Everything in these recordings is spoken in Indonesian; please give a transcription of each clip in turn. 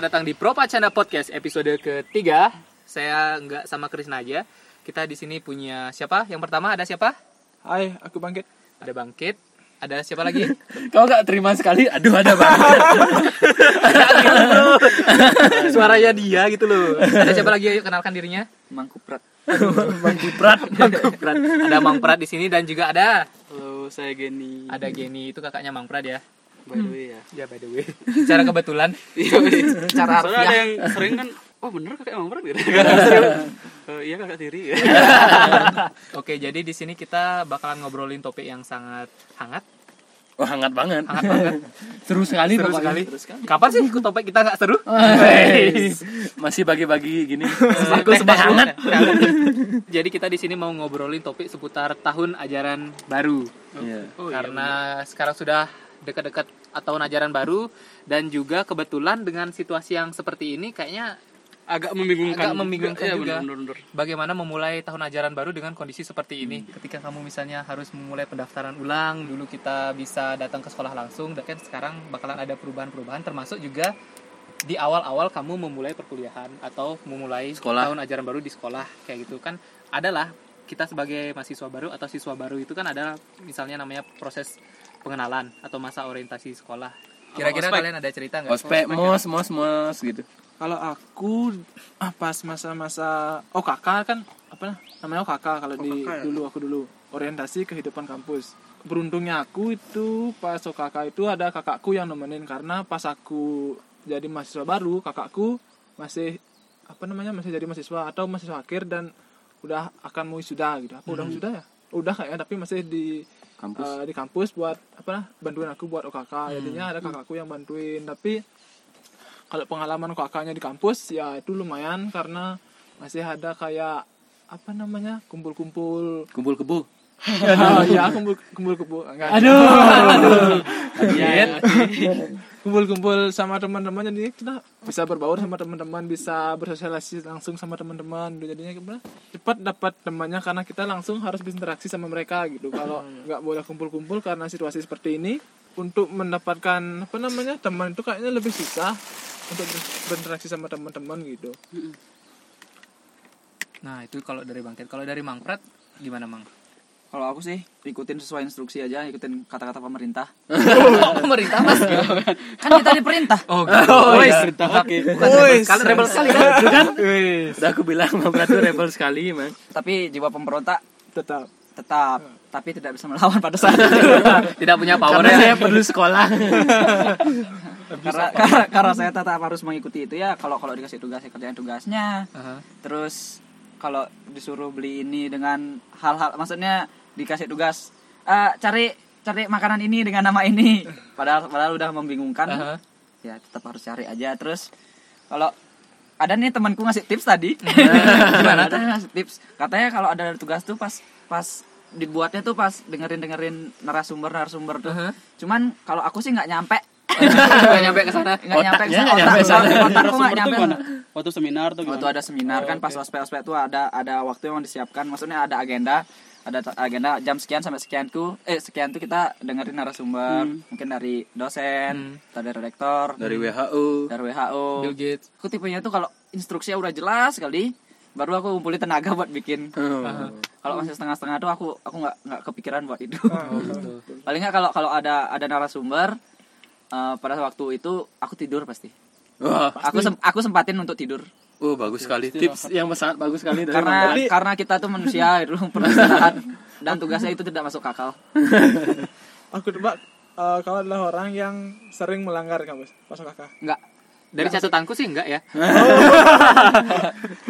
selamat datang di Propacanda Podcast episode ketiga. Saya nggak sama Krisna aja. Kita di sini punya siapa? Yang pertama ada siapa? Hai, aku bangkit. Ada Bangkit. Ada siapa lagi? Kau gak terima sekali? Aduh ada banget. Suaranya dia gitu loh. Ada siapa lagi? Ayo kenalkan dirinya. Mangkuprat. Bang Kiprat. Prat. Ada Mang Prat di sini dan juga ada Halo, saya Geni. ada Geni itu kakaknya Mang Prat ya. By the way ya. Ya by the way. Secara kebetulan. Iya, Cara Soalnya ada yang sering kan, oh bener kakak emang berat gitu. Eh, iya kakak tiri. Oke, jadi di sini kita bakalan ngobrolin topik yang sangat hangat, Wah hangat banget. hangat banget, Seru sekali seru sekali. Terus kan. Kapan sih topik kita nggak seru? Masih bagi-bagi gini. Aku Teh hangat. Jadi kita di sini mau ngobrolin topik seputar tahun ajaran baru. Iya. Oh, iya, Karena sekarang sudah dekat-dekat tahun ajaran baru dan juga kebetulan dengan situasi yang seperti ini kayaknya agak membingungkan. Agak membingungkan Iya, juga. bener, bener, bener. bagaimana memulai tahun ajaran baru dengan kondisi seperti ini. Ketika kamu misalnya harus memulai pendaftaran ulang, dulu kita bisa datang ke sekolah langsung, dan kan sekarang bakalan ada perubahan-perubahan termasuk juga di awal-awal kamu memulai perkuliahan atau memulai Sekolah. tahun ajaran baru di sekolah kayak gitu kan adalah kita sebagai mahasiswa baru atau siswa baru itu kan ada misalnya namanya proses pengenalan atau masa orientasi sekolah. Kira-kira kalian ada cerita nggak? Ospek, mos, mos, mos gitu. Kalau aku ah, pas masa-masa OKK kan apa namanya OKK kalau di OKK ya? dulu aku dulu orientasi kehidupan kampus. Beruntungnya aku itu pas OKK itu ada kakakku yang nemenin karena pas aku jadi mahasiswa baru, kakakku masih apa namanya masih jadi mahasiswa atau mahasiswa akhir dan udah akan mau wisuda gitu. Apa udah wisuda ya? Udah kayaknya tapi masih di Kampus. eh, di kampus buat apa bantuin aku buat OKK. Jadinya ada kakakku yang bantuin tapi kalau pengalaman kakaknya di kampus ya itu lumayan karena masih ada kayak apa namanya kumpul-kumpul Kumpul kebo. oh iya kumpul kumpul kumpul enggak Aduh. Iya. Kumpul-kumpul sama teman-teman jadi kita bisa berbaur sama teman-teman bisa bersosialisasi langsung sama teman-teman jadinya gimana cepat dapat temannya karena kita langsung harus berinteraksi sama mereka gitu. Kalau nggak boleh kumpul-kumpul karena situasi seperti ini untuk mendapatkan apa namanya teman itu kayaknya lebih susah untuk ber- berinteraksi sama teman-teman gitu. Nah, itu kalau dari Bangkit. Kalau dari Mang Prat gimana, Mang? Kalau aku sih ikutin sesuai instruksi aja, ikutin kata-kata pemerintah. pemerintah mas Kan kita diperintah. oh, Oh, wis. iya. Oke. Bukan rebel sekali rebel sekali kan Itu kan? Udah aku bilang Prat tuh rebel sekali, Mang. Tapi jiwa pemberontak tetap tetap, tapi tidak bisa melawan pada saat itu. tidak punya power Karena ya saya perlu sekolah. karena, karena karena saya tetap harus mengikuti itu ya. Kalau kalau dikasih tugas ya kerjain tugasnya. Aha. terus kalau disuruh beli ini dengan hal-hal maksudnya dikasih tugas "Eh, cari cari makanan ini dengan nama ini padahal padahal udah membingungkan Aha. ya tetap harus cari aja terus kalau ada nih temanku ngasih tips tadi gimana tuh ngasih tips katanya kalau ada tugas tuh pas pas dibuatnya tuh pas dengerin dengerin narasumber narasumber tuh Aha. cuman kalau aku sih nggak nyampe nggak nyampe ke sana nggak nyampe ke sana. Otak- sana. otakku nggak nyampe gimana? sana. Waktu seminar tuh Waktu gimana? ada seminar kan pas ospek ospek tuh ada ada waktu yang disiapkan. Maksudnya ada agenda ada agenda jam sekian sampai sekian tuh eh sekian tuh kita dengerin narasumber. Mungkin dari dosen atau dari rektor. Dari WHO. dari WHO Bill Gates. Aku tipenya tuh kalau instruksinya udah jelas sekali baru aku kumpulin tenaga buat bikin. Oh. kalau masih setengah-setengah tuh aku aku nggak nggak kepikiran buat itu oh gitu. Paling nggak kalau kalau ada ada narasumber eh, pada waktu itu aku tidur pasti Wah, aku sem- aku sempatin untuk tidur. Oh bagus sekali. Tips yang sangat bagus sekali dari karena karena kita tuh manusia itu perlu istirahat dan tugasnya itu tidak masuk akal. Aku coba eh, kalau adalah orang yang sering melanggar kampus pas kakak enggak. Dari catatanku sih enggak ya.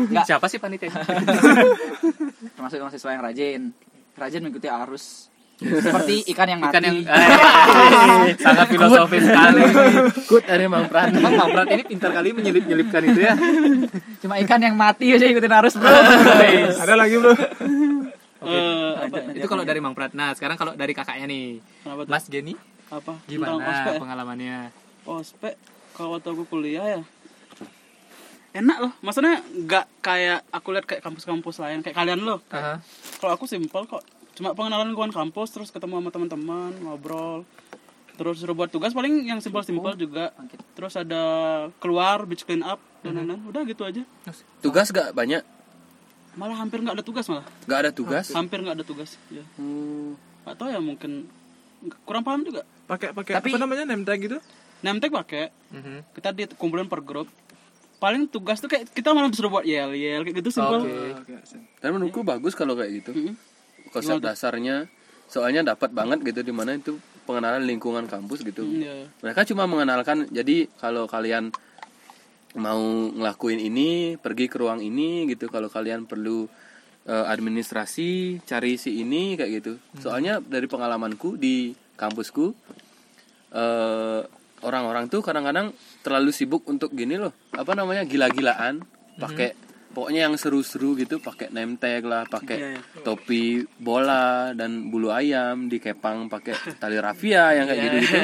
Enggak. siapa sih panitia? Termasuk mahasiswa yang rajin. Rajin mengikuti arus seperti ikan yang mati ikan yang Eh, sangat filosofis sekali. Good dari Bang Prat. Emang Mang Prat ini pintar kali menyelip nyelipkan itu ya? Cuma ikan yang mati aja ikutin arus bro. Ada lagi bro. Eh, apa? itu kalau dari Mang Prat nah sekarang kalau dari kakaknya nih? Mas Geni Apa? Gimana ospek ya? pengalamannya? Ospek kalau waktu aku kuliah ya. Enak loh. Maksudnya nggak kayak aku lihat kayak kampus-kampus lain kayak kalian loh. Aha. kalau aku simpel kok cuma pengenalan lingkungan kampus terus ketemu sama teman-teman ngobrol. Terus suruh buat tugas paling yang simpel-simpel juga. Terus ada keluar beach clean up dan lain-lain. Udah gitu aja. Tugas gak banyak? malah hampir nggak ada tugas malah. Gak ada tugas? hampir. Nggak ada tugas ya Hmm. atau ya mungkin kurang paham juga. Pakai pakai Tapi- apa namanya name tag gitu? Name tag pakai. Mhm. kita dikumpulin per grup paling tugas tuh kayak kita malah disuruh buat yel yel kayak gitu simpel. Oke. oke sen. Dan menurutku bagus kalau kayak gitu. Mm-mm. Konsep dasarnya soalnya dapat banget gitu di mana itu pengenalan lingkungan kampus gitu. Iya. Mereka cuma mengenalkan jadi kalau kalian mau ngelakuin ini pergi ke ruang ini gitu. Kalau kalian perlu eh, administrasi cari si ini kayak gitu. Soalnya dari pengalamanku di kampusku eh, orang-orang tuh kadang-kadang terlalu sibuk untuk gini loh apa namanya gila-gilaan pakai pokoknya yang seru-seru gitu pakai name tag lah pakai Iya, iya. topi bola dan bulu ayam dikepang pakai tali rafia yang kayak gitu gitu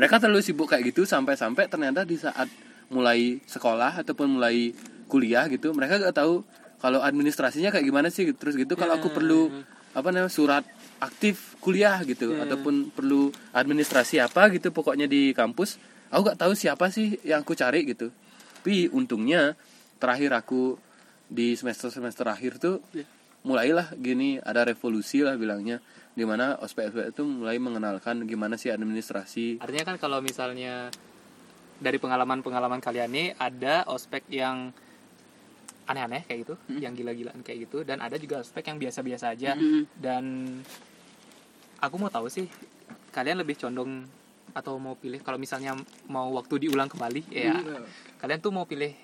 mereka terlalu sibuk kayak gitu sampai-sampai ternyata di saat mulai sekolah ataupun mulai kuliah gitu mereka gak tahu kalau administrasinya kayak gimana sih terus gitu. Kalau aku perlu apa namanya surat aktif kuliah gitu ataupun perlu administrasi apa gitu pokoknya di kampus aku gak tahu siapa sih yang aku cari gitu. Tapi untungnya terakhir aku di semester semester akhir tuh Iya. mulailah gini ada revolusi lah bilangnya di mana ospek ospek itu mulai mengenalkan gimana sih administrasi Artinya kan kalau misalnya dari pengalaman-pengalaman kalian nih ada ospek yang aneh-aneh kayak gitu, yang gila-gilaan kayak gitu dan ada juga ospek yang biasa-biasa aja Mm-mm. dan aku mau tahu sih kalian lebih condong atau mau pilih kalau misalnya mau waktu diulang kembali ya kalian tuh mau pilih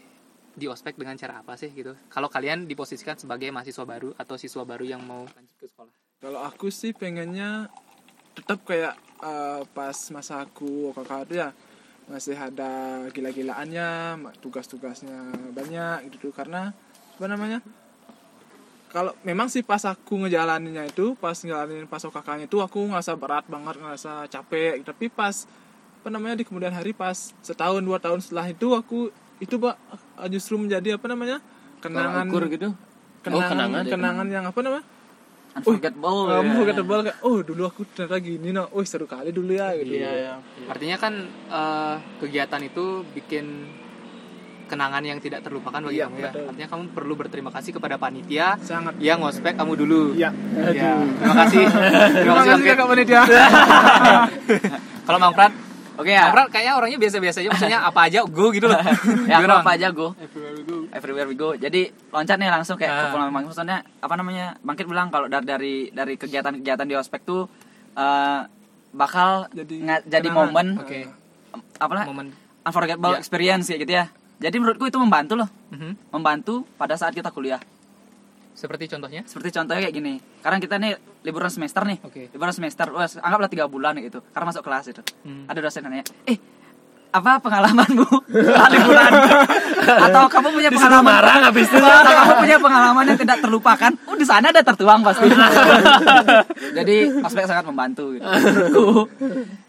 di ospek dengan cara apa sih gitu? Kalau kalian diposisikan sebagai mahasiswa baru atau siswa baru yang mau lanjut ke sekolah? Kalau aku sih pengennya tetap kayak eh, pas masa aku kakak itu ya masih ada gila-gilaannya tugas-tugasnya banyak gitu. Karena apa namanya kalau memang sih pas aku ngejalaninnya itu pas ngejalanin pas kakaknya itu aku ngerasa berat banget ngerasa capek. Tapi pas apa namanya di kemudian hari pas setahun dua tahun setelah itu aku itu pak justru menjadi apa namanya kenangan ukur gitu kenangan oh kenangan kenangan yang apa namanya unforgettable kamu ya. forgettable kayak oh dulu aku ternyata gini no oh seru kali dulu ya gitu iya ya Artinya kan eh, kegiatan itu bikin kenangan yang tidak terlupakan bagi Iya, kamu ya. betul. Artinya kamu perlu berterima kasih kepada panitia sangat yang ngospek kamu dulu. ya Ya, terima kasih. terima kasih Ket. kakak panitia Kalau Mang Prat, oke Mang ya kayaknya orangnya biasa-biasa aja, maksudnya apa aja go gitu loh. ya apa, Bang? aja go everywhere we go everywhere we go jadi loncat nih langsung kayak Ah. ke pengalaman maksudnya apa namanya bangkit bilang kalau dari dari dari kegiatan-kegiatan di ospek tuh eh, bakal Jadi nga- jadi kenangan. momen Oke. apalah Momen. unforgettable Ya. experience ya gitu ya jadi menurutku itu membantu loh Mhm. membantu pada saat kita kuliah Seperti contohnya? seperti contohnya kayak gini. Sekarang kita nih liburan semester nih. Oke. liburan semester wes anggaplah tiga bulan gitu. Karena masuk kelas itu Hmm. ada dosen nanya eh apa pengalamanmu? Setelah liburan atau kamu punya pengalaman? marah habis itu. Atau kamu punya pengalaman yang tidak terlupakan? Oh di sana ada tertuang pasti. Jadi ospek sangat membantu gitu.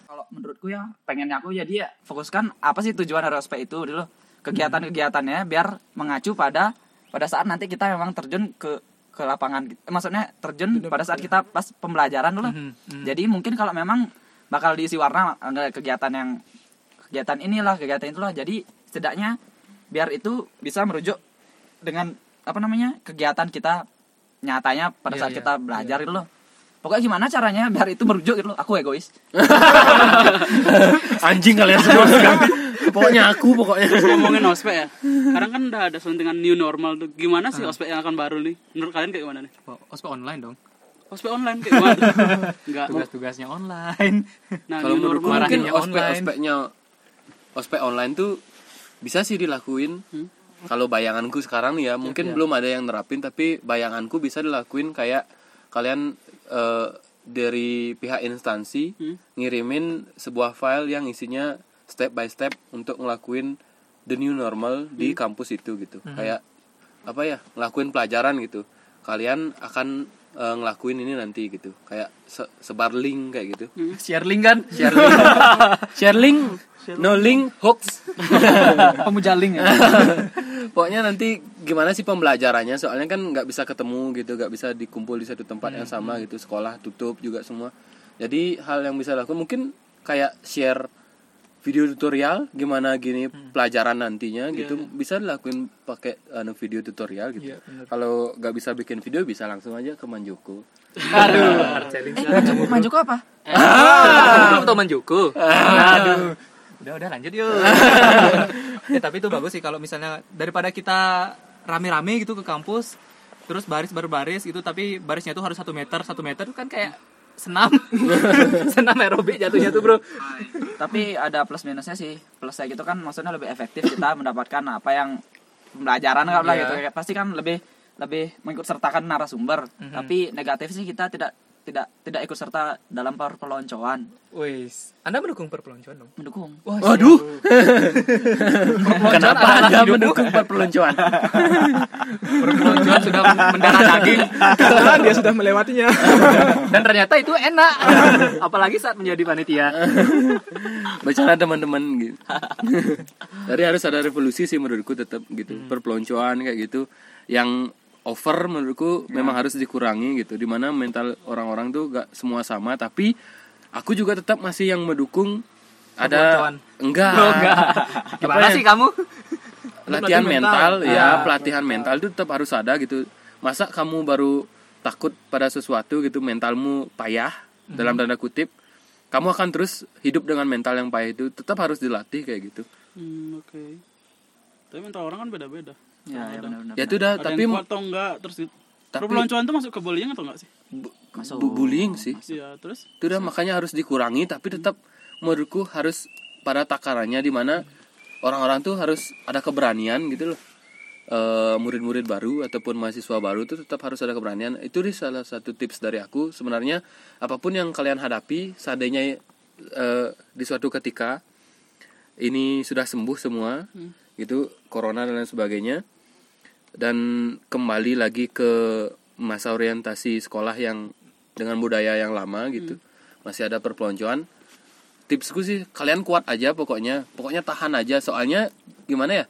Kalau menurutku ya pengennya aku jadi ya fokuskan apa sih tujuan dari ospek itu dulu kegiatan-kegiatannya biar mengacu pada pada saat nanti kita memang terjun ke ke lapangan Eh, maksudnya terjun pada saat kita pas pembelajaran dulu. Mhm, mhm. jadi mungkin kalau memang bakal diisi warna kegiatan yang kegiatan inilah kegiatan itulah. Jadi setidaknya biar itu bisa merujuk dengan apa namanya kegiatan kita nyatanya pada Iya, saat iya, kita belajar gitu loh. Pokoknya gimana caranya biar itu merujuk gitu loh. Aku egois. Anjing kalian semua. pokoknya aku pokoknya ngomongin ospek ya sekarang kan udah ada selentingan new normal tuh gimana sih ospek yang akan baru nih menurut kalian kayak gimana nih ospek online dong. ospek online kayak gimana enggak Tugas-tugasnya online. nah kalau normal mungkin ospek online. ospeknya ospek online tuh bisa sih dilakuin Hmm. kalau bayanganku sekarang ya mungkin belum ada yang nerapin tapi bayanganku bisa dilakuin kayak kalian eh, dari pihak instansi Hmm. ngirimin sebuah file yang isinya step by step untuk ngelakuin the new normal di kampus itu gitu. Kayak apa ya ngelakuin pelajaran gitu. Kalian akan eh, ngelakuin ini nanti gitu. Kayak se- sebar link kayak gitu. Share link kan? share link. Share link. No link. hoax. Pemujaling ya? Pokoknya nanti gimana sih pembelajarannya? Soalnya kan nggak bisa ketemu gitu nggak bisa dikumpul di satu tempat yang sama gitu. Sekolah tutup juga semua. Jadi hal yang bisa dilakukan mungkin kayak share video tutorial gimana gini pelajaran nantinya gitu bisa dilakuin pakai anu video tutorial gitu Iya, bener. kalau nggak bisa bikin video bisa langsung aja ke Manjoko Aduh, Eh. Manjuku, Manjuku apa? Aku belum tahu Manjuku. Aduh. Udah udah lanjut yuk. ya, tapi itu bagus sih kalau misalnya daripada kita rame-rame gitu ke kampus terus baris berbaris gitu tapi barisnya tuh harus satu meter satu meter kan kayak senam senam aerobik jatuhnya tuh bro Tapi ada plus minusnya sih. Plusnya gitu kan maksudnya lebih efektif kita mendapatkan apa yang pembelajaran kan lah Iya. gitu. Pasti kan lebih lebih mengikut sertakan narasumber. Tapi negatif sih kita tidak tidak tidak ikut serta dalam per peloncoan. Wis. Anda mendukung perpeloncoan dong? Mendukung. Wah, waduh. Perpeloncoan kenapa anda mendukung? perpeloncoan? Perpeloncoan sudah mendarah daging. Karena dia sudah melewatinya. dan ternyata itu enak. Apalagi saat menjadi panitia. Bicara teman-teman gitu. Jadi harus ada revolusi sih menurutku tetap gitu. Perpeloncoan kayak gitu. Yang over menurutku memang harus dikurangi gitu di mana mental orang-orang tuh gak semua sama tapi aku juga tetap masih yang mendukung ada enggak, Oh, enggak. gimana ya? sih kamu latihan Pelatihan mental, mental. ya Ah. pelatihan mental itu tetap harus ada gitu masa kamu baru takut pada sesuatu gitu mentalmu payah dalam tanda kutip kamu akan terus hidup dengan mental yang payah itu tetap harus dilatih kayak gitu Hmm, oke. Tapi mental orang kan beda-beda. Ya, ya benar-benar. ya itu udah Ada tapi yang atau enggak, terus gitu. Tapi- Perpeloncoan itu masuk ke bullying atau enggak sih? bu- Masuk. bu- bullying sih Iya, terus itu udah makanya harus dikurangi tapi tetap menurutku harus pada takarannya di mana orang-orang tuh harus ada keberanian gitu loh Eh, murid-murid baru ataupun mahasiswa baru itu tetap harus ada keberanian itu nih salah satu tips dari aku sebenarnya apa pun yang kalian hadapi seandainya eh, di suatu ketika ini sudah sembuh semua gitu corona dan lain sebagainya dan kembali lagi ke masa orientasi sekolah yang dengan budaya yang lama gitu. Masih ada perpeloncoan. Tipsku sih kalian kuat aja pokoknya. Pokoknya tahan aja. Soalnya gimana ya?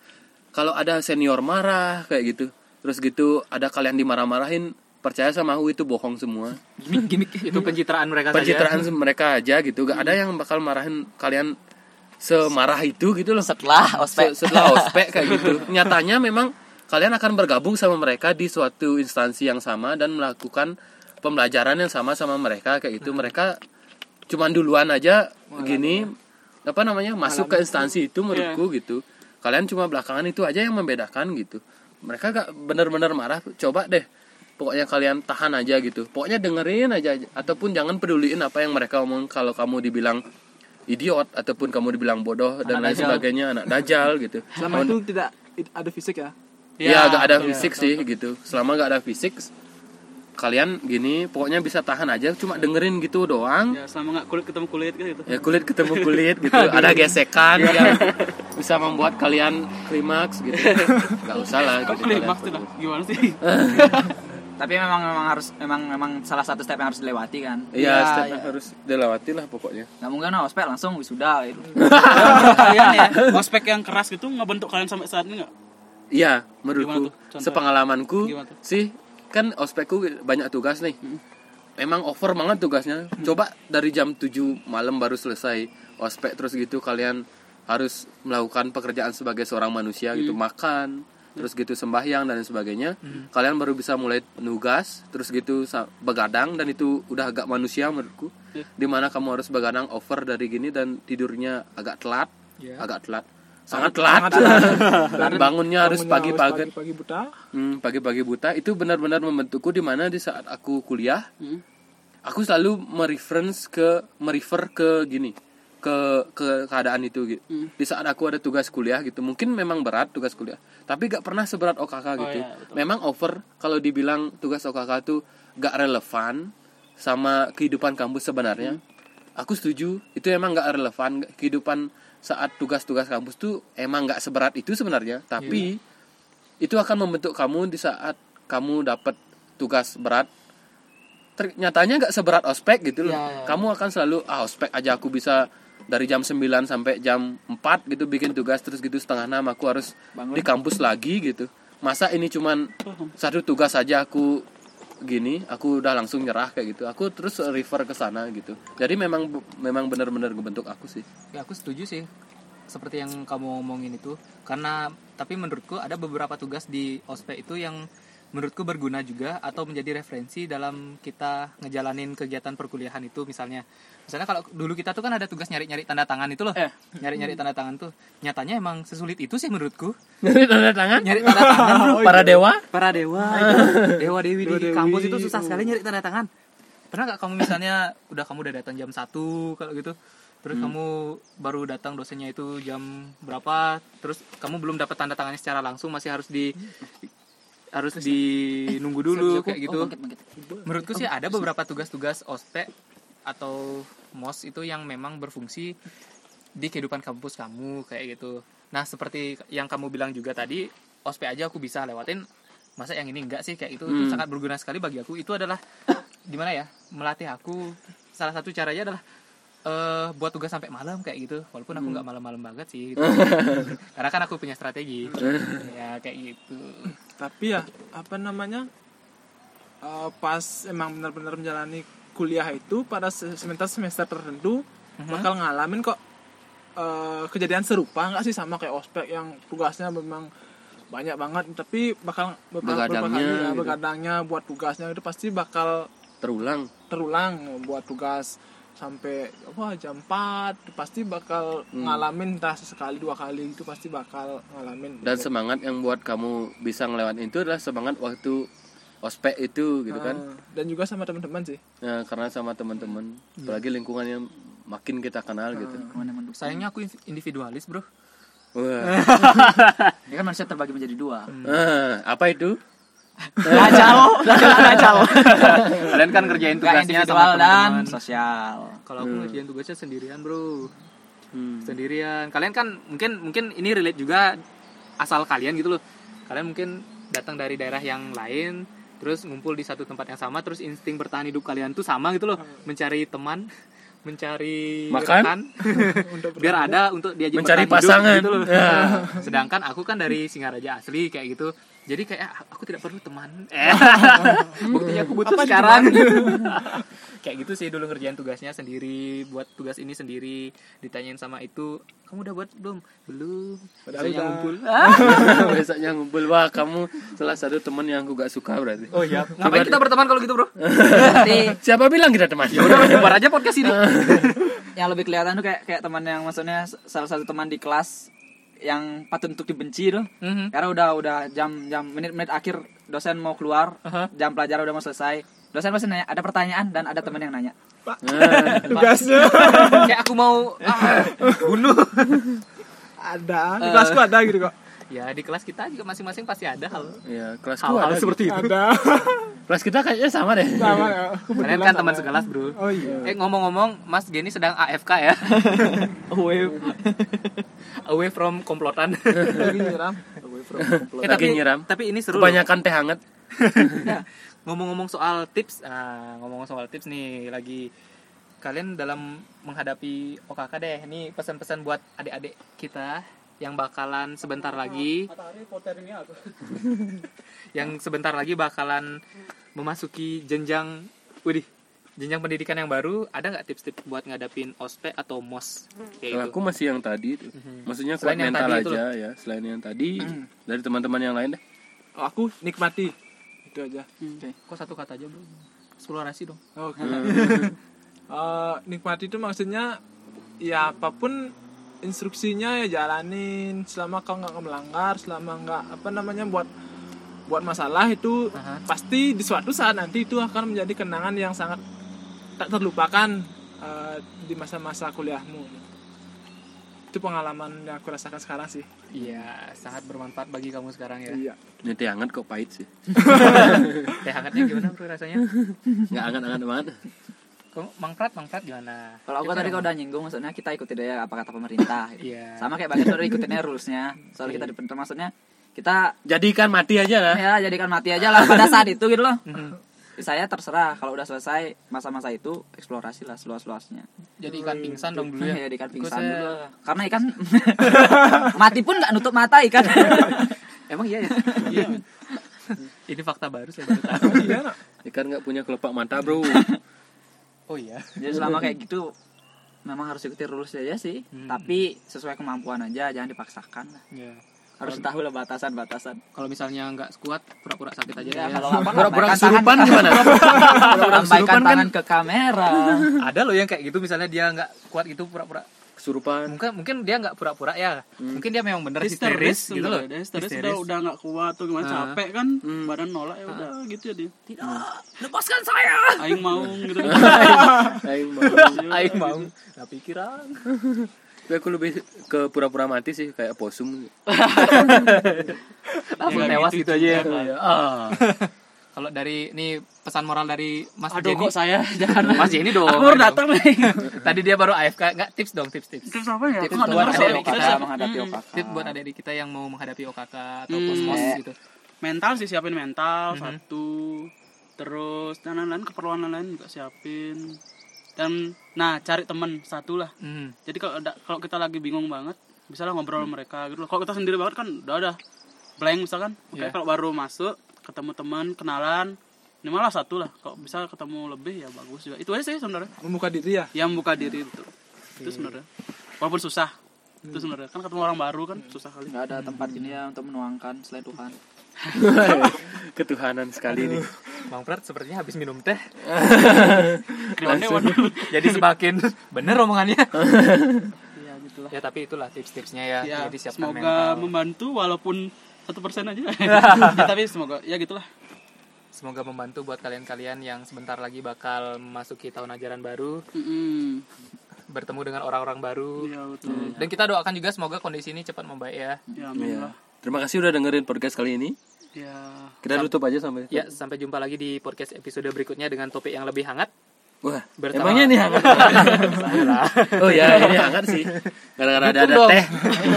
Kalau ada senior marah kayak gitu. Terus gitu ada kalian dimarah-marahin percaya sama aku itu bohong semua. Gimmick gimmick itu pencitraan mereka pencitraan saja mereka aja gitu. Gak ada yang bakal marahin kalian semarah itu gitu loh. Setelah ospek. Se- setelah ospek kayak gitu. Nyatanya memang kalian akan bergabung sama mereka di suatu instansi yang sama dan melakukan pembelajaran yang sama sama mereka kayak gitu. Mereka cuman duluan aja gini apa namanya masuk ke instansi itu menurutku gitu. Kalian cuma belakangan itu aja yang membedakan gitu. Mereka gak bener-bener marah coba deh pokoknya kalian tahan aja gitu. Pokoknya dengerin aja ataupun jangan peduliin apa yang mereka omong kalau kamu dibilang idiot ataupun kamu dibilang bodoh dan lain dajal. sebagainya anak dajal gitu. Selama itu tidak ada fisik ya. Ya gak ada iya, fisik sih gitu selama gak ada fisik kalian gini pokoknya bisa tahan aja cuma dengerin gitu doang ya selama nggak kulit ketemu kulit kan gitu. ya kulit ketemu kulit gitu ada gesekan yang bisa membuat kalian klimaks gitu nggak usah lah gitu, klimaks tuh? Gimana sih? Tapi memang memang harus memang memang salah satu step yang harus dilewati kan. Iya, Iya, stepnya iya. harus dilewati lah pokoknya. Nggak mungkin nah, ospek langsung wisuda gitu. kalian ya, ospek yang keras gitu ngebentuk kalian sampai saat ini nggak? Iya, menurutku, sepengalamanku sih kan ospekku banyak tugas nih. Emang over banget tugasnya. Coba dari jam 7 malam baru selesai ospek terus gitu kalian harus melakukan pekerjaan sebagai seorang manusia gitu, makan, terus gitu sembahyang dan sebagainya. Kalian baru bisa mulai nugas, terus gitu begadang dan itu udah agak manusia menurutku. Di mana kamu harus begadang over dari gini dan tidurnya agak telat, Iya. agak telat. Sangat telat. Dan bangunnya harus pagi-pagi. pagi buta. Hmm, pagi-pagi buta itu benar-benar membentukku di mana di saat aku kuliah, Hmm. aku selalu mereference ke merefer ke gini, ke ke keadaan itu gitu. Hmm. Di saat aku ada tugas kuliah gitu, mungkin memang berat tugas kuliah, tapi gak pernah seberat OKK gitu. iya, betul. memang over kalau dibilang tugas OKK tuh gak relevan sama kehidupan kampus sebenarnya. Aku setuju, itu emang gak relevan kehidupan saat tugas-tugas kampus tuh emang gak seberat itu sebenarnya, tapi itu akan membentuk kamu di saat kamu dapat tugas berat. Ter- nyatanya nggak seberat ospek gitu loh. Ya, ya. kamu akan selalu ah ospek aja aku bisa dari jam 9 sampai jam 4 gitu bikin tugas terus gitu setengah enam aku harus di kampus lagi gitu. Masa ini cuman satu tugas saja aku gini aku udah langsung nyerah kayak gitu. Aku terus refer ke sana gitu. Jadi memang memang benar-benar ngebentuk aku sih. Ya aku setuju sih. Seperti yang kamu ngomongin itu. Karena tapi menurutku ada beberapa tugas di ospek itu yang menurutku berguna juga atau menjadi referensi dalam kita ngejalanin kegiatan perkuliahan itu misalnya. Misalnya kalau dulu kita tuh kan ada tugas nyari-nyari tanda tangan itu loh. Eh. nyari-nyari tanda tangan tuh. Nyatanya emang sesulit itu sih menurutku. Dari tanda tangan? Nyari tanda tangan. Bro para dewa? Para dewa itu. Dewa dewi di kampus itu susah sekali nyari tanda tangan. Pernah nggak kamu misalnya udah kamu udah datang jam satu kalau gitu? Terus kamu baru datang dosennya itu jam berapa? Terus kamu belum dapat tanda tangannya secara langsung masih harus di harus di nunggu dulu kayak gitu. Oh, bangkit, bangkit. menurutku sih ada beberapa tugas-tugas ospek atau mos itu yang memang berfungsi di kehidupan kampus kamu kayak gitu. Nah seperti yang kamu bilang juga tadi ospek aja aku bisa lewatin. Masa yang ini enggak sih? Kayak itu itu Hmm. sangat berguna sekali bagi aku. Itu adalah gimana ya melatih aku. Salah satu caranya adalah eh buat tugas sampai malam kayak gitu. Walaupun aku nggak malam-malam banget sih gitu. karena kan aku punya strategi. Ya kayak gitu tapi ya apa namanya eh, pas emang benar-benar menjalani kuliah itu pada se- semester semester tertentu bakal ngalamin kok eh, kejadian serupa. Nggak sih sama kayak ospek yang tugasnya memang banyak banget tapi bakal beberapa, beberapa Begadangnya kali ya, gitu. begadangnya buat tugasnya itu pasti bakal terulang. terulang buat tugas sampai wah jam 4 pasti bakal ngalamin entah sekali dua kali itu pasti bakal ngalamin. Dan semangat yang buat kamu bisa ngelewatin itu adalah semangat waktu ospek itu gitu kan? Ah, dan juga sama teman-teman sih. Nah, karena sama teman-teman. Apalagi lingkungan yang makin kita kenal gitu. Mendukung. sayangnya aku individualis bro. Wah. Dia kan manusia terbagi menjadi dua. Ah, apa itu Ajal, ajal. kalian kan ngerjain Gak tugasnya sama dan teman-teman sosial. kalau aku ngerjain tugasnya sendirian bro Hmm. sendirian kalian kan mungkin mungkin ini relate juga asal kalian gitu loh kalian mungkin datang dari daerah yang lain terus ngumpul di satu tempat yang sama terus insting bertahan hidup kalian tuh sama gitu loh mencari teman mencari Makan? rekan biar ada untuk diajak Mencari bertahan hidup pasangan. gitu loh. Ya. sedangkan aku kan dari Singaraja asli kayak gitu jadi kayak ah, aku tidak perlu teman. Eh buktinya aku butuh sekarang. kayak gitu sih dulu ngerjain tugasnya sendiri buat tugas ini sendiri ditanyain sama itu kamu udah buat belum? Belum. Padahal Besoknya udah. ngumpul. Besoknya ngumpul. Wah kamu salah satu teman yang aku gak suka berarti. Oh iya. Ngapain kita berteman kalau gitu bro? Berarti siapa bilang kita teman? Ya udah aja podcast ini. Yang lebih kelihatan tuh kayak kayak teman yang maksudnya salah satu teman di kelas yang patut untuk dibenci tuh. Mhm. Karena udah udah jam jam menit-menit akhir dosen mau keluar, Aha. jam pelajaran udah mau selesai. Dosen pasti nanya, ada pertanyaan dan ada teman yang nanya. tugasnya kayak aku mau ah, bunuh ada di kelasku ada gitu kok ya di kelas kita juga masing-masing pasti ada hal. Ya kelasku hal-hal ada. seperti itu. Ada. Kelas kita kayaknya sama deh. Sama ya. Kalian kan teman sekelas bro. Oh iya. Eh ngomong-ngomong Mas Geni sedang AFK ya? Away. From komplotan. Lagi nyiram. Eh, Lagi nyiram. tapi ini seru loh. kebanyakan teh hangat. Ngomong-ngomong soal tips. Nah ngomong soal tips nih lagi kalian dalam menghadapi OKK deh. Ini pesan-pesan buat adik-adik kita yang bakalan sebentar lagi. yang sebentar lagi bakalan memasuki jenjang widih jenjang pendidikan yang baru. Ada nggak tips-tips buat ngadapin ospek atau mos kayak gitu. aku masih yang tadi tuh. maksudnya kuat Selain yang mental tadi itu aja ya. Selain yang tadi dari teman-teman yang lain deh. Oh, aku nikmati. Itu aja. Kok satu kata aja bro eksplorasi dong. Oke. Eh, nikmati itu maksudnya ya apa pun instruksinya ya jalanin. Selama kau nggak melanggar selama nggak apa namanya buat buat masalah itu Aha. pasti di suatu saat nanti itu akan menjadi kenangan yang sangat tak terlupakan eh, di masa-masa kuliahmu. Itu pengalaman yang aku rasakan sekarang sih. Iya sangat bermanfaat bagi kamu sekarang ya. Iya. Ini teh hangat kok pahit sih? Teh hangatnya gimana bro rasanya? Nggak hangat-hangat banget mangkrat mangkrat gimana? Kalau aku tadi kau udah nyinggung maksudnya kita ikutin aja apa kata pemerintah. gitu. Iya. Sama kayak bagian udah ikutinnya rulesnya. Soalnya kita di maksudnya kita jadikan mati aja lah ya jadikan mati aja lah pada saat itu gitu loh. Mhm. Saya terserah kalau udah selesai masa-masa itu eksplorasi lah seluas-luasnya. Jadi ikan pingsan dong dulu Ya, ya. ikan pingsan saya- dulu. Karena ikan mati pun nggak nutup mata ikan. Emang iya ya? Iya. Ini fakta baru saya baru tahu. iya Ikan nggak punya kelopak mata bro. Oh iya. Jadi selama kayak gitu memang harus ikuti rules aja sih, Hmm. tapi sesuai kemampuan aja, jangan dipaksakan lah. Ya. Harus tahu lah batasan-batasan. Kalau misalnya nggak kuat, pura-pura sakit aja. Ya, deh. kalau apa Pura-pura kesurupan tangan- gimana? Pura-pura kesurupan kan tangan ke kamera. Ada loh yang kayak gitu, misalnya dia nggak kuat gitu pura-pura. Kesurupan. Mungkin mungkin dia nggak pura-pura ya. Mungkin dia memang bener histeris histeris gitu loh. dia histeris Histeris. udah udah nggak kuat tuh gimana Ah. capek kan badan nolak ya udah gitu ya dia Tidak, lepaskan saya. aing mau gitu Aing mau. Aing mau. Nah, pikiran. Tapi aku lebih ke pura-pura mati sih kayak posum. Langsung Ya, tewas gitu gitu aja ya. juga. Ah. Kalau dari ini pesan moral dari Mas aduh Jenny. kok saya jangan Mas Jenny dong. aku baru datang nih Tadi dia baru AFK. Nggak tips dong, tips tips. terus apa ya Tips aku buat adik-adik kita. kita menghadapi Hmm. OKK. Tips buat adik-adik kita yang mau menghadapi OKK atau Hmm. kosmos Eh. gitu. mental sih siapin mental Mhm. satu terus dan lain-lain keperluan lain juga siapin dan nah cari temen satu lah Hmm. jadi kalau kalau kita lagi bingung banget bisa lah ngobrol sama mereka gitu loh. kalau kita sendiri banget kan udah ada blank misalkan Oke, Iya. kalau baru masuk ketemu teman kenalan. Ini malah satu lah. Kalau bisa ketemu lebih ya bagus juga. Itu aja sih sebenarnya. Membuka diri ya? Yang membuka diri itu. Itu sebenarnya. Walaupun susah. Itu sebenarnya. Kan ketemu orang baru kan susah kali. Nggak ada tempat ini ya untuk menuangkan selain Tuhan. Ketuhanan sekali nih. Bang Prat sepertinya habis minum teh. Jadi semakin bener omongannya. ya gitulah. Ya tapi itulah tips-tipsnya ya. ya Jadi siapkan semoga mental. membantu walaupun satu persen aja ya, tapi semoga ya gitulah Semoga membantu buat kalian-kalian yang sebentar lagi bakal memasuki tahun ajaran baru, Mm-mm. bertemu dengan orang-orang baru. Iya betul. Dan kita doakan juga semoga kondisi ini cepat membaik ya. Ya amin lah. Terima kasih udah dengerin podcast kali ini. Ya. Kita tutup aja sampai. Ya, sampai jumpa lagi di podcast episode berikutnya dengan topik yang lebih hangat. Wah, Bersama- emangnya ini hangat? oh ya, ini hangat sih. Gara-gara ada Dukung ada dong. teh.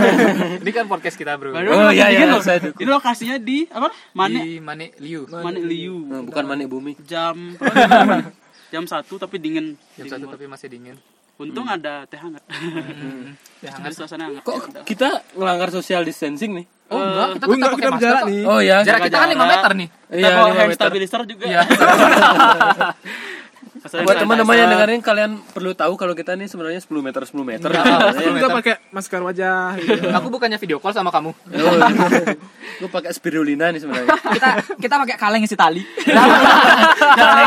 ini kan podcast kita, Bro. Baru Oh, iya, iya, loh. saya dukung. Ini lokasinya di apa? Mane Di Mane Liu. Mane Liu. Nah, bukan manik bumi. Jam jam satu tapi dingin. Jam satu tapi masih dingin. Untung ada teh hangat. Ya, Ada hangat. suasana hangat. Kok kita ngelanggar social distancing nih? Oh, enggak, kita tetap enggak pakai kita masker nih Oh ya, Jarak kita kan 5 meter nih. Kita Iya, hand stabilizer juga. Iya. Masalah Buat teman-teman yang dengerin kalian perlu tahu kalau kita nih sebenarnya 10 meter 10 meter. kita pakai masker wajah gitu. Aku bukannya video call sama kamu. Gue pakai spirulina nih sebenarnya. Kita kita pakai kaleng isi tali. Jangan